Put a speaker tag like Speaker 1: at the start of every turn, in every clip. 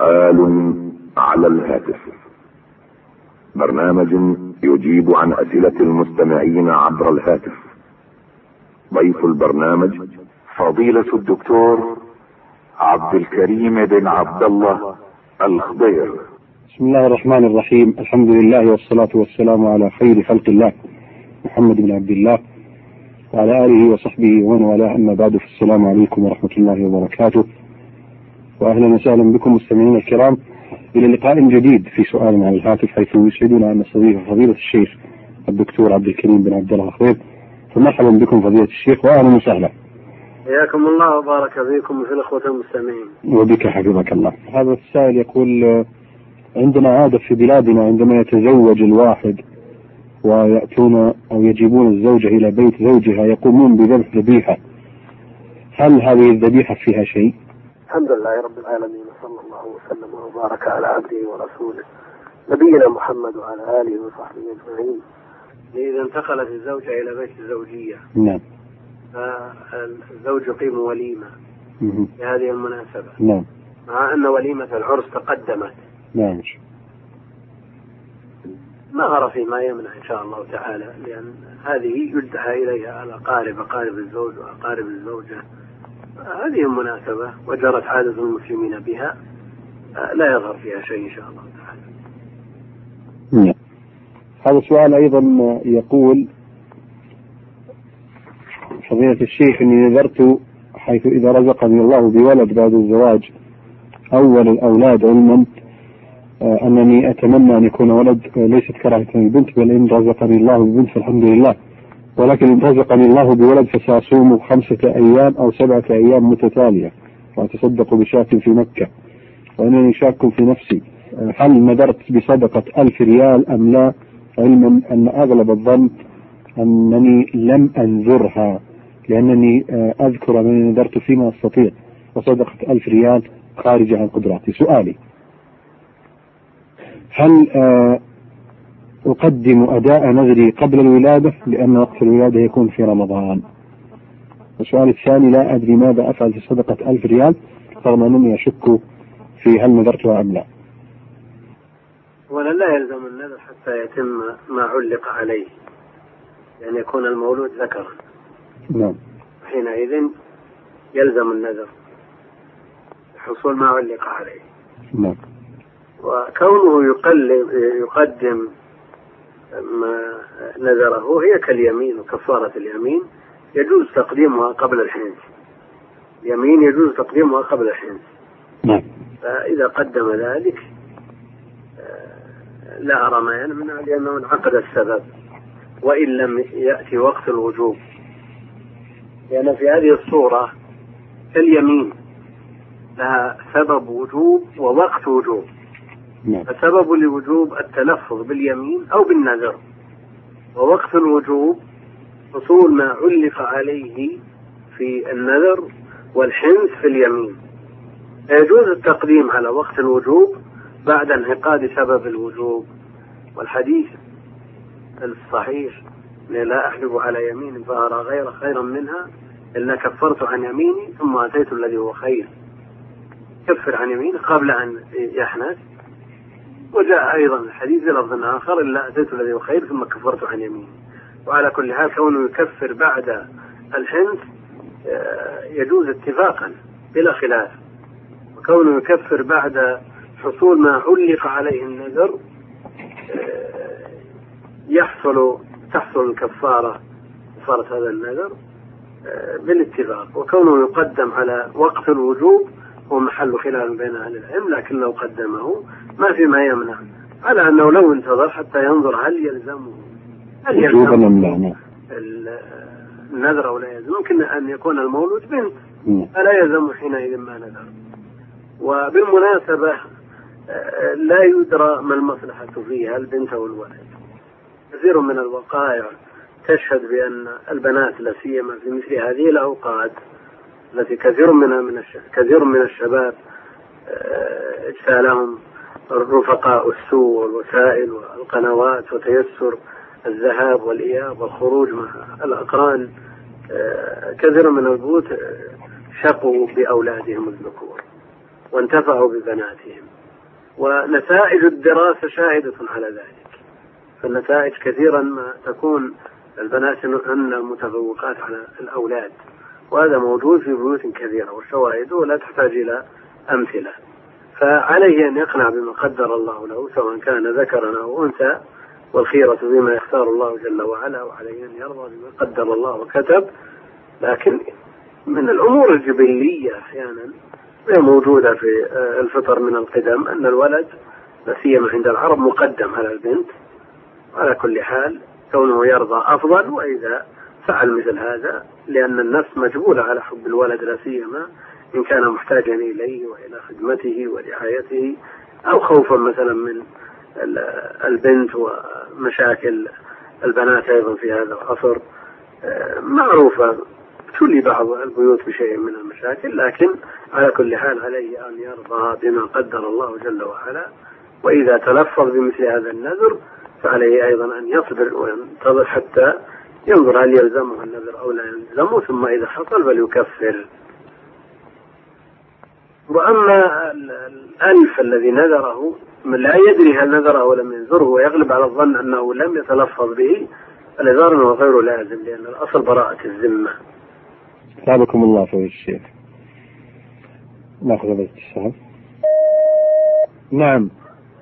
Speaker 1: سؤال على الهاتف. برنامج يجيب عن أسئلة المستمعين عبر الهاتف. ضيف البرنامج فضيلة الدكتور عبد الكريم بن عبد الله الخضير.
Speaker 2: بسم الله الرحمن الرحيم. الحمد لله والصلاة والسلام على خير خلق الله محمد بن عبد الله وعلى آله وصحبه ومن والاه. أما بعد فالسلام عليكم ورحمة الله وبركاته. وأهلا وسهلا بكم مستمعينا الكرام. إلى لقاء جديد في سؤال عن الهاتف حيث يسعدنا أن نستضيف فضيلة الشيخ الدكتور عبد الكريم بن عبد الله الخضير فمرحبا بكم فضيلة الشيخ وأهلا وسهلا.
Speaker 3: حياكم الله وبارك فيكم وفي الأخوة المستمعين.
Speaker 2: وبك حفظك الله. هذا السائل يقول عندنا عادة في بلادنا عندما يتزوج الواحد ويأتون أو يجيبون الزوجة إلى بيت زوجها يقومون بذبح ذبيحة هل هذه الذبيحة فيها شيء؟
Speaker 3: الحمد لله رب العالمين وصلى الله وسلم وبارك على عبده ورسوله نبينا محمد وعلى آله وصحبه أجمعين. إذا انتقلت الزوجة إلى بيت الزوجية.
Speaker 2: نعم.
Speaker 3: فالزوج يقيم وليمة.
Speaker 2: مهم.
Speaker 3: بهذه المناسبة.
Speaker 2: نعم.
Speaker 3: مع أن وليمة العرس تقدمت.
Speaker 2: نعم.
Speaker 3: ظهر فيما يمنع إن شاء الله تعالى لأن هذه يدعى إليها الأقارب أقارب الزوج وأقارب الزوجة. هذه المناسبة وجرت عادة المسلمين بها لا يظهر فيها شيء إن شاء الله تعالى.
Speaker 2: نعم. هذا سؤال أيضا يقول فضيلة الشيخ إني نذرت حيث إذا رزقني الله بولد بعد الزواج أول الأولاد علما آه، أنني أتمنى أن يكون ولد آه، ليست كراهة البنت بل إن رزقني الله ببنت فالحمد لله. ولكن رزقني الله بولد فسأصوم خمسة أيام أو سبعة أيام متتالية وأتصدق بشاة في مكة وأنني شاك في نفسي. هل نذرت بصدقة ألف ريال أم لا؟ علما أن أغلب الظن أنني لم أنذرها لأنني آه، أذكر أنني نذرت فيما أستطيع. وصدقة ألف ريال خارجة عن قدراتي. سؤالي هل آه، أقدم أداء نذري قبل الولادة لأن وقت الولادة يكون في رمضان. السؤال الثاني لا أدري ماذا أفعل في صدقة ألف ريال رغم أنني أشك في هل نذرتها أم لا.
Speaker 3: ولا لا يلزم النذر حتى يتم ما علق عليه يعني يكون المولود ذكرا
Speaker 2: نعم.
Speaker 3: حينئذ يلزم النذر حصول ما علق عليه.
Speaker 2: نعم.
Speaker 3: وكونه يقلب يقدم ما نذره هي كاليمين وكفارة اليمين يجوز تقديمها قبل الحنث يمين يجوز تقديمها قبل الحنث
Speaker 2: نعم.
Speaker 3: فإذا قدم ذلك آه، لا أرى ما يمنع لأنه انعقد السبب وإن لم يأتي وقت الوجوب. لأن في هذه الصورة كاليمين لها سبب وجوب ووقت وجوب.
Speaker 2: نعم.
Speaker 3: فسبب الوجوب التلفظ باليمين أو بالنذر. ووقت الوجوب حصول ما علق عليه في النذر والحنث في اليمين. فيجوز التقديم على وقت الوجوب بعد انعقاد سبب الوجوب. والحديث الصحيح لا أحلف على يمين فأرى غير خيرا منها إلا كفرت عن يميني ثم أتيت الذي هو خير. كفر عن يمينه قبل أن يحنث. وجاء أيضا الحديث بلفظ آخر إلا أتيت الذي خير ثم كفرت عن يميني. وعلى كل حال كونه يكفر بعد الحنث آه، يجوز اتفاقا بلا خلاف. وكونه يكفر بعد حصول ما علق عليه النذر آه، يحصل تحصل الكفارة كفارة هذا النذر آه، بالاتفاق. وكونه يقدم على وقت الوجوب هو محل خلاف بين أهل العلم لكن لو قدمه. ما في ما يمنع على أنه لو انتظر حتى ينظر هل يلزمه هل يلزمه
Speaker 2: نعم.
Speaker 3: ال- النذر أو لا يلزم ممكن أن يكون المولود بنت.
Speaker 2: نعم.
Speaker 3: فلا يلزم حينئذ ما نذر. وبالمناسبة لا يدرى ما المصلحة فيها البنت أو الولد. كثير من الوقائع تشهد بأن البنات لا سيما في مثل هذه الأوقات التي كثير منها من الش... كثير من الشباب آه، اجتالهم رفقاء السوء والوسائل والقنوات وتيسر الذهاب والإياب والخروج مع الأقران آه، كثير من البيوت آه، شقوا بأولادهم الذكور وانتفعوا ببناتهم. ونتائج الدراسة شاهدة على ذلك. فالنتائج كثيرا ما تكون البنات هن المتفوقات على الأولاد. وهذا موجود في بيوت كثيرة والشواهد لا تحتاج إلى أمثلة. فعليه أن يقنع بما قدر الله له سواء كان ذكرا أو أنثى والخيرة بما يختار الله جل وعلا وعليه أن يرضى بما قدر الله وكتب. لكن من الأمور الجبلية أحيانا هي موجودة في آه، الفطر من القدم أن الولد لا سيما عند العرب مقدم على البنت. على كل حال كونه يرضى أفضل وإذا فعل مثل هذا لأن النفس مجبولة على حب الولد لا سيما. إن كان محتاجا إليه وإلى خدمته ورعايته أو خوفا مثلا من البنت ومشاكل البنات أيضا في هذا العصر. آه، معروفة تولي بعض البيوت بشيء من المشاكل لكن على كل حال عليه أن يرضى بما قدر الله جل وعلا. وإذا تلفظ بمثل هذا النذر فعليه أيضا أن يصبر وينتظر حتى ينظر هل يلزمه النذر أو لا يلزمه ثم إذا حصل فليكفر. وأما الألف الذي نذره من لا يدري هل نذره ولم ينذره ويغلب على الظن أنه لم يتلفظ به الإنذار أنه غير لازم لأن الأصل براءة الذمة.
Speaker 2: أثابكم الله في الشيخ. نأخذ هذا الاتصال. نعم.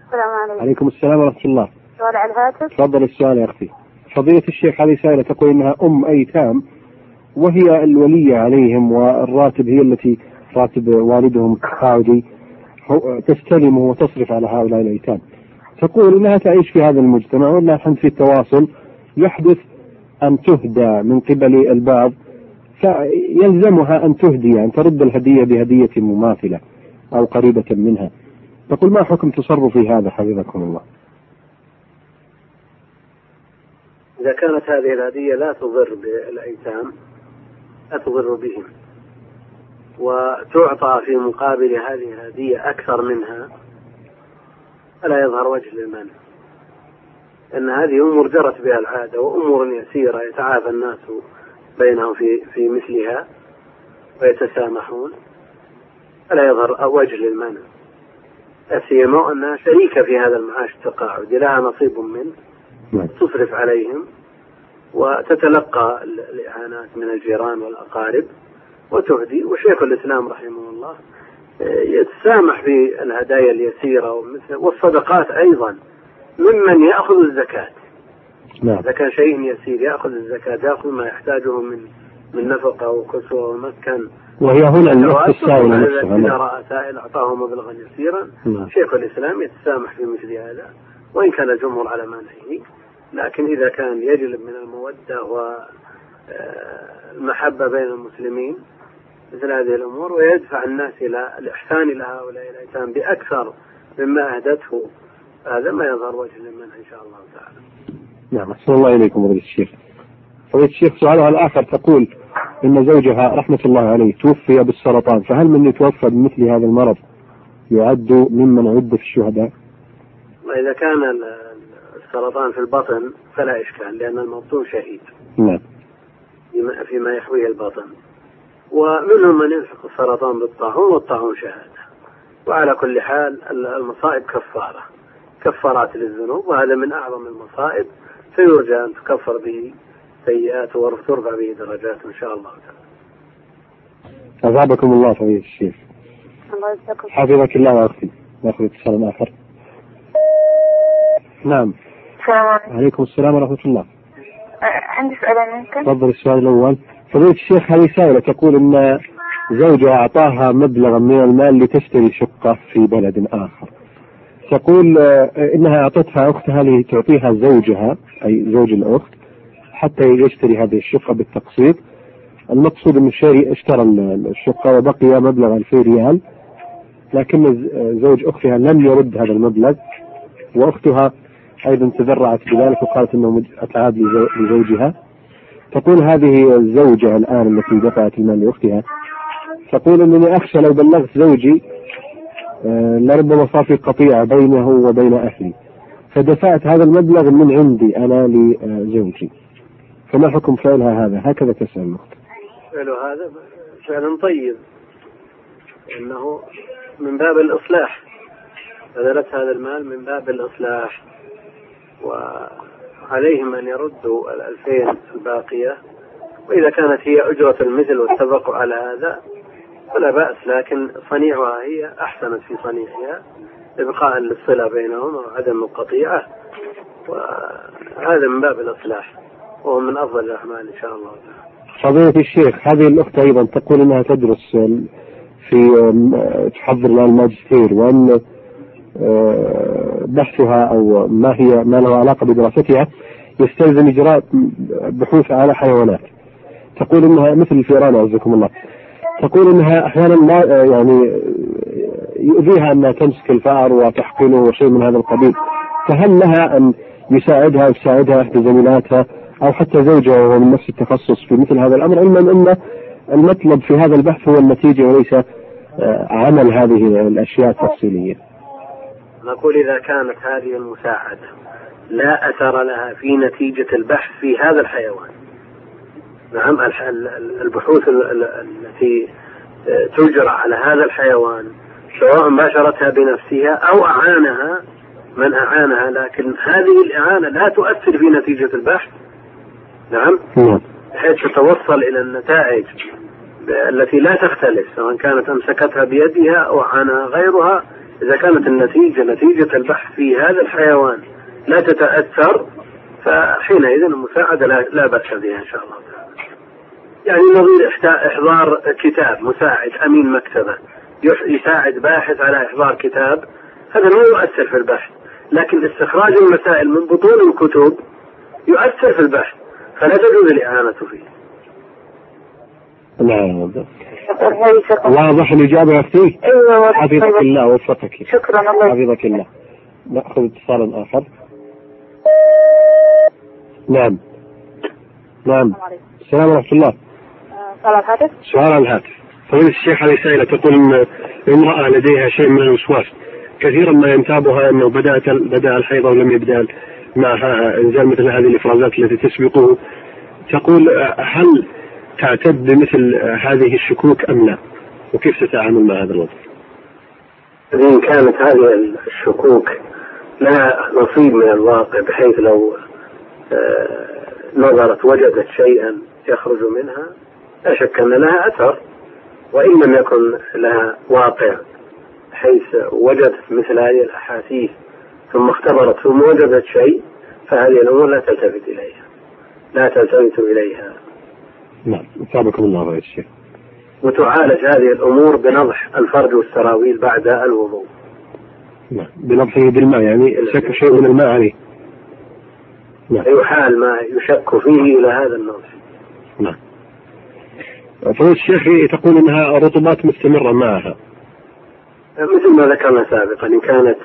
Speaker 4: السلام عليكم.
Speaker 2: عليكم السلام ورحمة الله.
Speaker 4: سؤال على الهاتف
Speaker 2: تفضل السؤال يا أختي فضيلة الشيخ هذه سائلة تقول إنها أم أيتام وهي الولية عليهم والراتب هي التي راتب والدهم كعودي تستلمه وتصرف على هؤلاء الأيتام. تقول إنها تعيش في هذا المجتمع ولا في التواصل. يحدث أن تهدى من قبل البعض فيلزمها أن تهدي أن ترد الهدية بهدية مماثلة أو قريبة منها. تقول ما حكم تصرفي هذا حفظكم الله؟
Speaker 3: إذا كانت هذه الهدية لا تضر بالأيتام لا تضر بهم. وتعطى في مقابل هذه الهدية أكثر منها فلا يظهر وجه للمنع أن هذه أمور جرت بها العادة وأمور يسيرة يتعافى الناس بينهم في في مثلها ويتسامحون فلا يظهر وجه للمنع لا سيما أنها شريكة في هذا المعاش التقاعدي لها نصيب منه نعم. تصرف عليهم وتتلقى الإعانات من الجيران والأقارب. وتهدي. وشيخ الإسلام رحمه الله آه، يتسامح في الهدايا اليسيرة والصدقات أيضا ممن يأخذ الزكاة. نعم. إذا كان شيء يسير يأخذ الزكاة يأخذ ما يحتاجه من من نفقة وكسوة ومسكن
Speaker 2: وهي هنا النقطة السائلة
Speaker 3: نفسها إذا رأى سائل أعطاه مبلغا يسيرا نعم. شيخ الإسلام يتسامح في مثل هذا. وإن كان الجمهور على منعه لكن إذا كان يجلب من المودة والمحبة آه، بين المسلمين مثل هذه الأمور ويدفع الناس إلى الإحسان إلى هؤلاء الأيتام بأكثر مما أهدته. هذا ما يظهر وجه للمنع إن شاء الله تعالى.
Speaker 2: نعم أحسن الله إليكم فضيلة الشيخ. فضيلة الشيخ سؤالها الآخر تقول إن زوجها رحمة الله عليه توفي بالسرطان فهل من يتوفى بمثل هذا المرض يعد ممن عد في الشهداء؟
Speaker 3: وإذا كان السرطان في البطن فلا إشكال لأن المبطون شهيد.
Speaker 2: نعم.
Speaker 3: فيما يحويه البطن. ومنهم من يلحق السرطان بالطاعون والطاعون شهادة. وعلى كل حال المصائب كفارة. كفارات للذنوب وهذا من أعظم المصائب. فيرجى أن تكفر به سيئات وترفع به درجات إن شاء الله تعالى.
Speaker 2: أثابكم الله فضيلة الشيخ. الله يجزاكم. حفظك الله يا أختي. نأخذ اتصال آخر. نعم.
Speaker 4: السلام عليكم.
Speaker 2: وعليكم السلام ورحمة الله.
Speaker 4: عندي سؤال منكم
Speaker 2: تفضل السؤال الأول. فضيلة الشيخ هذه سائلة تقول أن زوجها أعطاها مبلغا من المال لتشتري شقة في بلد آخر؟ تقول آه، إنها أعطتها أختها لتعطيها زوجها أي زوج الأخت حتى يشتري هذه الشقة بالتقسيط. المقصود أن الشاري اشترى الشقة وبقي مبلغ 2000 ريال لكن زوج أختها لم يرد هذا المبلغ وأختها أيضا تذرعت بذلك وقالت أنه أتعاب لزوجها. تقول هذه الزوجة الآن التي دفعت المال لأختها تقول أنني أخشى لو بلغت زوجي آه، لربما صار في قطيعة بينه وبين أهلي. فدفعت هذا المبلغ من عندي أنا لزوجي. فما حكم فعلها هذا؟ هكذا تسأل الأخت.
Speaker 3: فعل هذا فعل طيب. إنه من باب الإصلاح. بذلت هذا المال من باب الإصلاح. وعليهم أن يردوا الألفين الباقية وإذا كانت هي أجرة المثل واتفقوا على هذا فلا بأس لكن صنيعها هي أحسنت في صنيعها إبقاء للصلة بينهم وعدم القطيعة وهذا من باب الإصلاح وهو من أفضل الأعمال إن شاء الله تعالى.
Speaker 2: فضيلة الشيخ هذه الأخت أيضا تقول أنها تدرس في تحضر لها الماجستير وأن بحثها أو ما هي ما له علاقة بدراستها يستلزم إجراء بحوث على حيوانات. تقول أنها مثل الفئران أعزكم الله. تقول أنها أحيانا ما آه، يعني يؤذيها أنها تمسك الفأر وتحقنه وشيء من هذا القبيل. فهل لها أن يساعدها أو تساعدها إحدى زميلاتها أو حتى زوجها وهو من نفس التخصص في مثل هذا الأمر؟ علما أن المطلب في هذا البحث هو النتيجة وليس آه، عمل هذه الأشياء التفصيلية.
Speaker 3: نقول إذا كانت هذه المساعدة لا أثر لها في نتيجة البحث في هذا الحيوان. نعم البحوث التي تجرى على هذا الحيوان سواء باشرتها بنفسها أو أعانها من أعانها لكن هذه الإعانة لا تؤثر في نتيجة البحث. نعم
Speaker 2: نعم.
Speaker 3: بحيث تتوصل إلى النتائج التي لا تختلف سواء كانت أمسكتها بيدها أو عنها غيرها. إذا كانت النتيجة نتيجة البحث في هذا الحيوان لا تتأثر فحينئذ المساعدة لا, بأس بها إن شاء الله تعالى. يعني نظير إحضار كتاب مساعد أمين مكتبة يساعد باحث على إحضار كتاب هذا لا يؤثر في البحث لكن استخراج المسائل من بطون الكتب يؤثر في البحث فلا تجوز الإعانة فيه
Speaker 2: نعم واضح الإجابة يا أختي؟
Speaker 4: إيوه
Speaker 2: حفظك الله ووفقك.
Speaker 4: شكرا الله
Speaker 2: حفظك الله. نأخذ اتصالا آخر. نعم. نعم. السلام ورحمة الله.
Speaker 4: سؤال الهاتف؟
Speaker 2: سؤال على الهاتف. فضيلة الشيخ هذه سائلة تقول إن امرأة لديها شيء من الوسواس. كثيرا ما ينتابها أنه بدأت بدأ الحيض ولم يبدأ معها إنزال مثل هذه الإفرازات التي تسبقه. تقول هل تعتد بمثل هذه الشكوك أم لا؟ وكيف تتعامل مع هذا الوضع؟
Speaker 3: إن كانت هذه الشكوك لها نصيب من الواقع بحيث لو آه، نظرت وجدت شيئا يخرج منها لا شك أن لها أثر. وإن لم يكن لها واقع حيث وجدت مثل هذه الأحاسيس ثم اختبرت ثم وجدت شيء فهذه الأمور لا تلتفت إليها. لا تلتفت إليها.
Speaker 2: نعم. أثابكم الله خير الشيخ
Speaker 3: وتعالج هذه الأمور بنضح الفرج والسراويل بعد الوضوء.
Speaker 2: نعم. بنضحه بالماء يعني شك شيء من الماء عليه.
Speaker 3: نعم. يحال ما يشك فيه إلى هذا النضح.
Speaker 2: نعم. فضيلة الشيخ تقول إنها رطوبات مستمرة معها.
Speaker 3: مثل ما ذكرنا سابقا إن كانت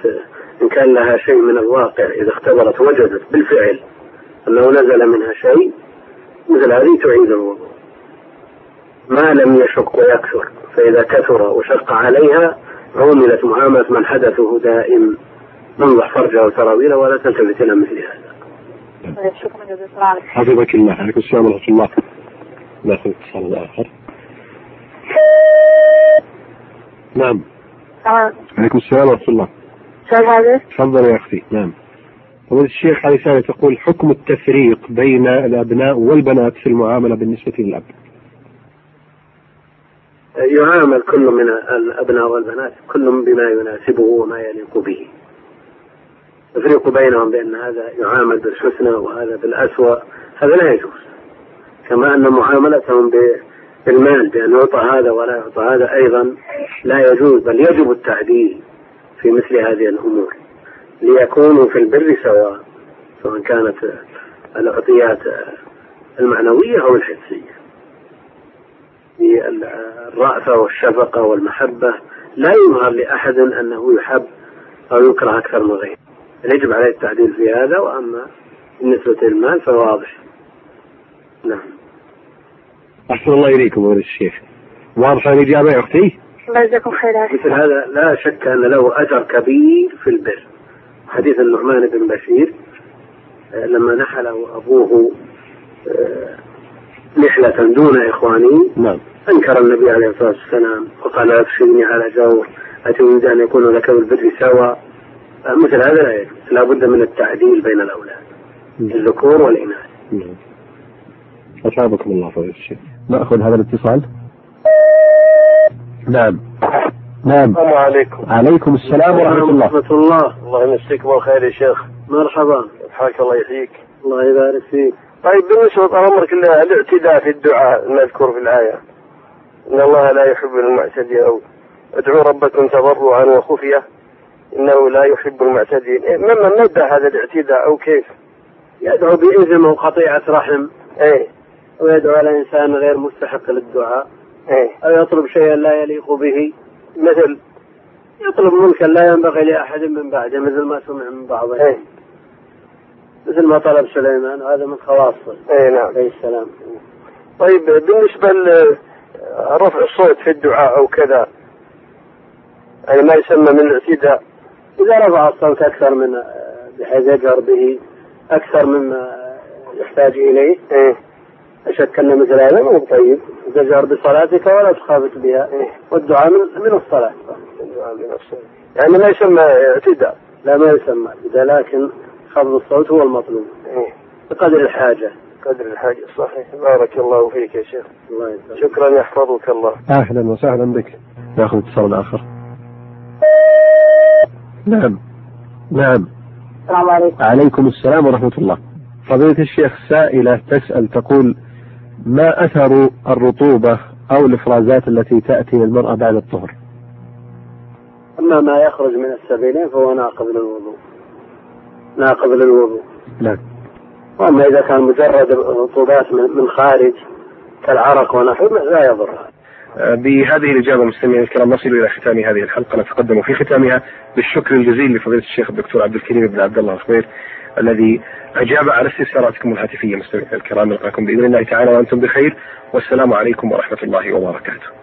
Speaker 3: إن كان لها شيء من الواقع إذا اختبرت وجدت بالفعل أنه نزل منها شيء مثل هذه تعيد الوضوء. ما لم يشق ويكثر فإذا كثر وشق عليها عوملت معاملة من حدثه دائم ننضح فرجها وسراويله ولا تلتفت إلى مثل هذا.
Speaker 4: شكرا جزيلا الله
Speaker 2: حفظك الله عليكم السلام ورحمة الله. ناخذ اتصال آخر. نعم. عليكم السلام ورحمة الله.
Speaker 4: سؤال هذا؟
Speaker 2: تفضل يا أختي نعم. فضيلة الشيخ هذه سائلة تقول حكم التفريق بين الأبناء والبنات في المعاملة بالنسبة للأب
Speaker 3: يعامل كل من الأبناء والبنات كل بما يناسبه وما يليق به. يفرق بينهم بأن هذا يعامل بالحسنى وهذا بالأسوأ هذا لا يجوز. كما أن معاملتهم بالمال بأن يعطى هذا ولا يعطى هذا أيضا لا يجوز بل يجب التعديل في مثل هذه الأمور. ليكونوا في البر سواء سواء كانت العطيات المعنوية أو الحسية. الرأفة والشفقة والمحبة لا يظهر لأحد أنه يحب أو يكره أكثر من غيره. يجب عليه التعديل في هذا وأما بالنسبة للمال فواضح. نعم.
Speaker 2: أحسن الله إليكم ولد الشيخ. واضحة الإجابة يا أختي؟
Speaker 4: الله يجزاكم خير.
Speaker 3: مثل هذا لا شك أن له أجر كبير في البر. حديث النعمان بن بشير آه، لما نحله أبوه نحلة دون إخوانه
Speaker 2: نعم.
Speaker 3: أنكر النبي عليه الصلاة والسلام وقال لا تشركني على جور أتريد أن يكون لك بالبر سواء مثل هذا لا يجوز. لا بد من التعديل بين الأولاد. الذكور والإناث.
Speaker 2: نعم. أصابكم الله فضيلة الشيخ. نأخذ هذا الاتصال؟ نعم. نعم.
Speaker 5: السلام عليكم.
Speaker 2: عليكم السلام ورحمة الله.
Speaker 3: ورحمة الله.
Speaker 5: الله يمسيك بالخير يا شيخ.
Speaker 3: مرحبا.
Speaker 5: حياك الله يحييك.
Speaker 3: الله يبارك فيك.
Speaker 5: طيب بالنسبة طال عمرك الاعتداء في الدعاء المذكور في الآية إن الله لا يحب المعتدين أو ادعوا ربكم تضرعا وخفية إنه لا يحب المعتدين. إيه، مما مدى هذا الاعتداء أو كيف؟
Speaker 3: يدعو بإثم وقطيعة رحم.
Speaker 5: إيه.
Speaker 3: ويدعو على إنسان غير مستحق للدعاء.
Speaker 5: إيه.
Speaker 3: أو يطلب شيئا لا يليق به.
Speaker 5: مثل؟
Speaker 3: يطلب ملكا لا ينبغي لأحد من بعده مثل ما سمع من بعضهم.
Speaker 5: إيه.
Speaker 3: مثل ما طلب سليمان وهذا من خواصه
Speaker 5: إيه نعم.
Speaker 3: عليه السلام.
Speaker 5: طيب بالنسبة لرفع الصوت في الدعاء أو كذا يعني ما يسمى من الاعتداء.
Speaker 3: إذا رفع الصوت أكثر من بحيث يجهر به أكثر مما يحتاج إليه.
Speaker 5: إيه.
Speaker 3: أشك أن مثل هذا مو طيب. تجهر بصلاتك ولا تخافت بها
Speaker 5: إيه.
Speaker 3: والدعاء من, من الصلاة.
Speaker 5: الدعاء بنفسه. يعني ما يسمى اعتداء.
Speaker 3: لا ما يسمى كذا لكن خفض الصوت هو المطلوب.
Speaker 5: إيه.
Speaker 3: بقدر الحاجة.
Speaker 5: قدر الحاجة. صحيح. بارك الله فيك يا شيخ.
Speaker 3: الله يسلمك.
Speaker 5: شكرا يحفظك الله.
Speaker 2: أهلا وسهلا بك. ناخذ اتصال آخر. نعم. نعم.
Speaker 4: السلام عليكم.
Speaker 2: عليكم السلام ورحمة الله. فضيلة الشيخ سائلة تسأل تقول ما أثر الرطوبة أو الإفرازات التي تأتي للمرأة بعد الطهر؟
Speaker 3: أما ما يخرج من السبيلين فهو ناقض للوضوء. ناقض للوضوء
Speaker 2: نعم
Speaker 3: وأما إذا كان مجرد رطوبات من خارج كالعرق ونحوه لا يضر.
Speaker 6: بهذه الإجابة مستمعينا الكرام نصل إلى ختام هذه الحلقة. نتقدم في ختامها بالشكر الجزيل لفضيلة الشيخ الدكتور عبد الكريم بن عبد الله الخبير الذي أجاب على استفساراتكم الهاتفية. مستمعينا الكرام نلقاكم بإذن الله تعالى وأنتم بخير. والسلام عليكم ورحمة الله وبركاته.